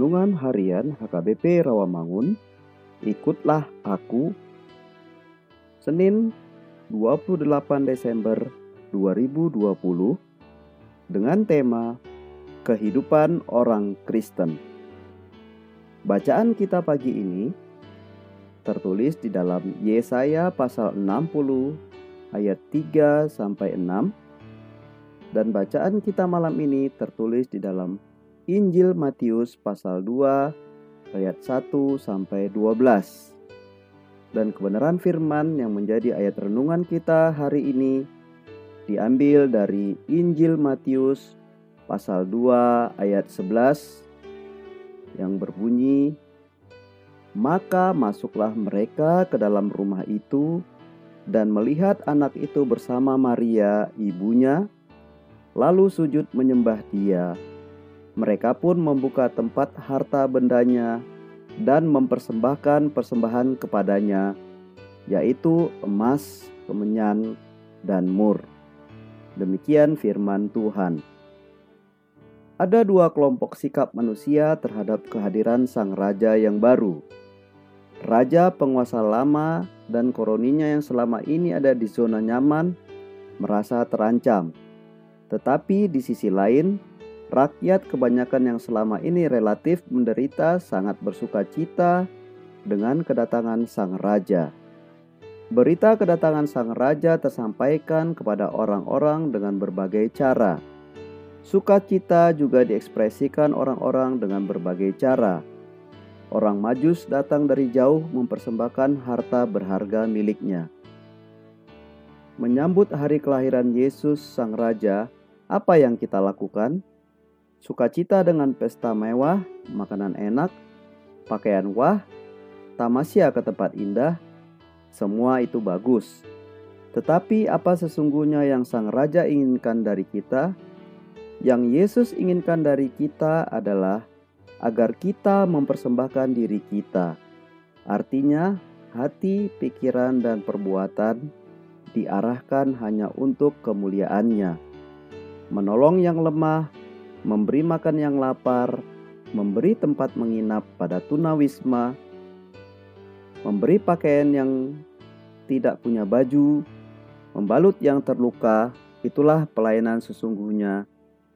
Renungan Harian HKBP Rawamangun, ikutlah aku. Senin 28 Desember 2020 dengan tema Kehidupan Orang Kristen. Bacaan kita pagi ini tertulis di dalam Yesaya pasal 60 ayat 3 sampai 6 dan bacaan kita malam ini tertulis di dalam Injil Matius pasal 2 ayat 1 sampai 12. Dan kebenaran firman yang menjadi ayat renungan kita hari ini diambil dari Injil Matius pasal 2 ayat 11 yang berbunyi Maka masuklah mereka ke dalam rumah itu dan melihat anak itu bersama Maria ibunya lalu sujud menyembah dia mereka pun membuka tempat harta bendanya dan mempersembahkan persembahan kepadanya, yaitu emas, kemenyan, dan mur. Demikian firman Tuhan. Ada dua kelompok sikap manusia terhadap kehadiran sang raja yang baru. Raja penguasa lama dan koroninya yang selama ini ada di zona nyaman merasa terancam. Tetapi di sisi lain, Rakyat kebanyakan yang selama ini relatif menderita sangat bersuka cita dengan kedatangan sang raja. Berita kedatangan sang raja tersampaikan kepada orang-orang dengan berbagai cara. Sukacita juga diekspresikan orang-orang dengan berbagai cara. Orang Majus datang dari jauh mempersembahkan harta berharga miliknya. Menyambut hari kelahiran Yesus Sang Raja, apa yang kita lakukan? Sukacita dengan pesta mewah, makanan enak, pakaian wah, tamasya ke tempat indah, semua itu bagus. Tetapi apa sesungguhnya yang Sang Raja inginkan dari kita? Yang Yesus inginkan dari kita adalah agar kita mempersembahkan diri kita. Artinya, hati, pikiran, dan perbuatan diarahkan hanya untuk kemuliaannya. Menolong yang lemah, memberi makan yang lapar, memberi tempat menginap pada tunawisma, memberi pakaian yang tidak punya baju, membalut yang terluka, itulah pelayanan sesungguhnya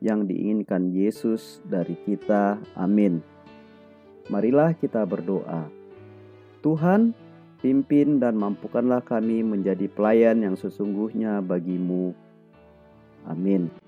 yang diinginkan Yesus dari kita. Amin. Marilah kita berdoa. Tuhan, pimpin dan mampukanlah kami menjadi pelayan yang sesungguhnya bagimu. Amin.